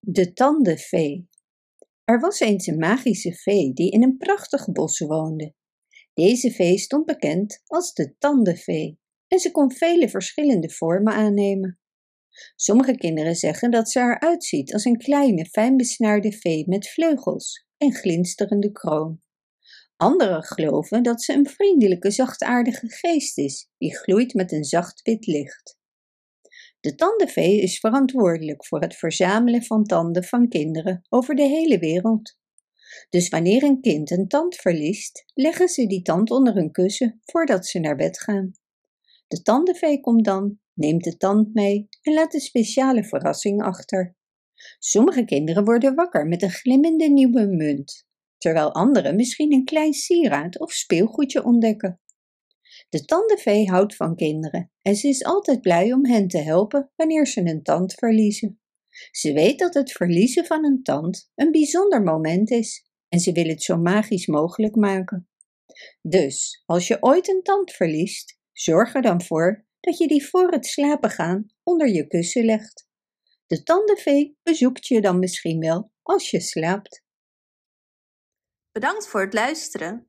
De tandenvee. Er was eens een magische vee die in een prachtig bos woonde. Deze vee stond bekend als de tandenvee en ze kon vele verschillende vormen aannemen. Sommige kinderen zeggen dat ze eruit ziet als een kleine, fijnbesnaarde vee met vleugels en glinsterende kroon. Anderen geloven dat ze een vriendelijke, zachtaardige geest is, die gloeit met een zacht wit licht. De tandenvee is verantwoordelijk voor het verzamelen van tanden van kinderen over de hele wereld. Dus wanneer een kind een tand verliest, leggen ze die tand onder een kussen voordat ze naar bed gaan. De tandenvee komt dan, neemt de tand mee en laat een speciale verrassing achter. Sommige kinderen worden wakker met een glimmende nieuwe munt, terwijl anderen misschien een klein sieraad of speelgoedje ontdekken. De tandenvee houdt van kinderen en ze is altijd blij om hen te helpen wanneer ze een tand verliezen. Ze weet dat het verliezen van een tand een bijzonder moment is en ze wil het zo magisch mogelijk maken. Dus, als je ooit een tand verliest, zorg er dan voor dat je die voor het slapen gaan onder je kussen legt. De tandenvee bezoekt je dan misschien wel als je slaapt. Bedankt voor het luisteren.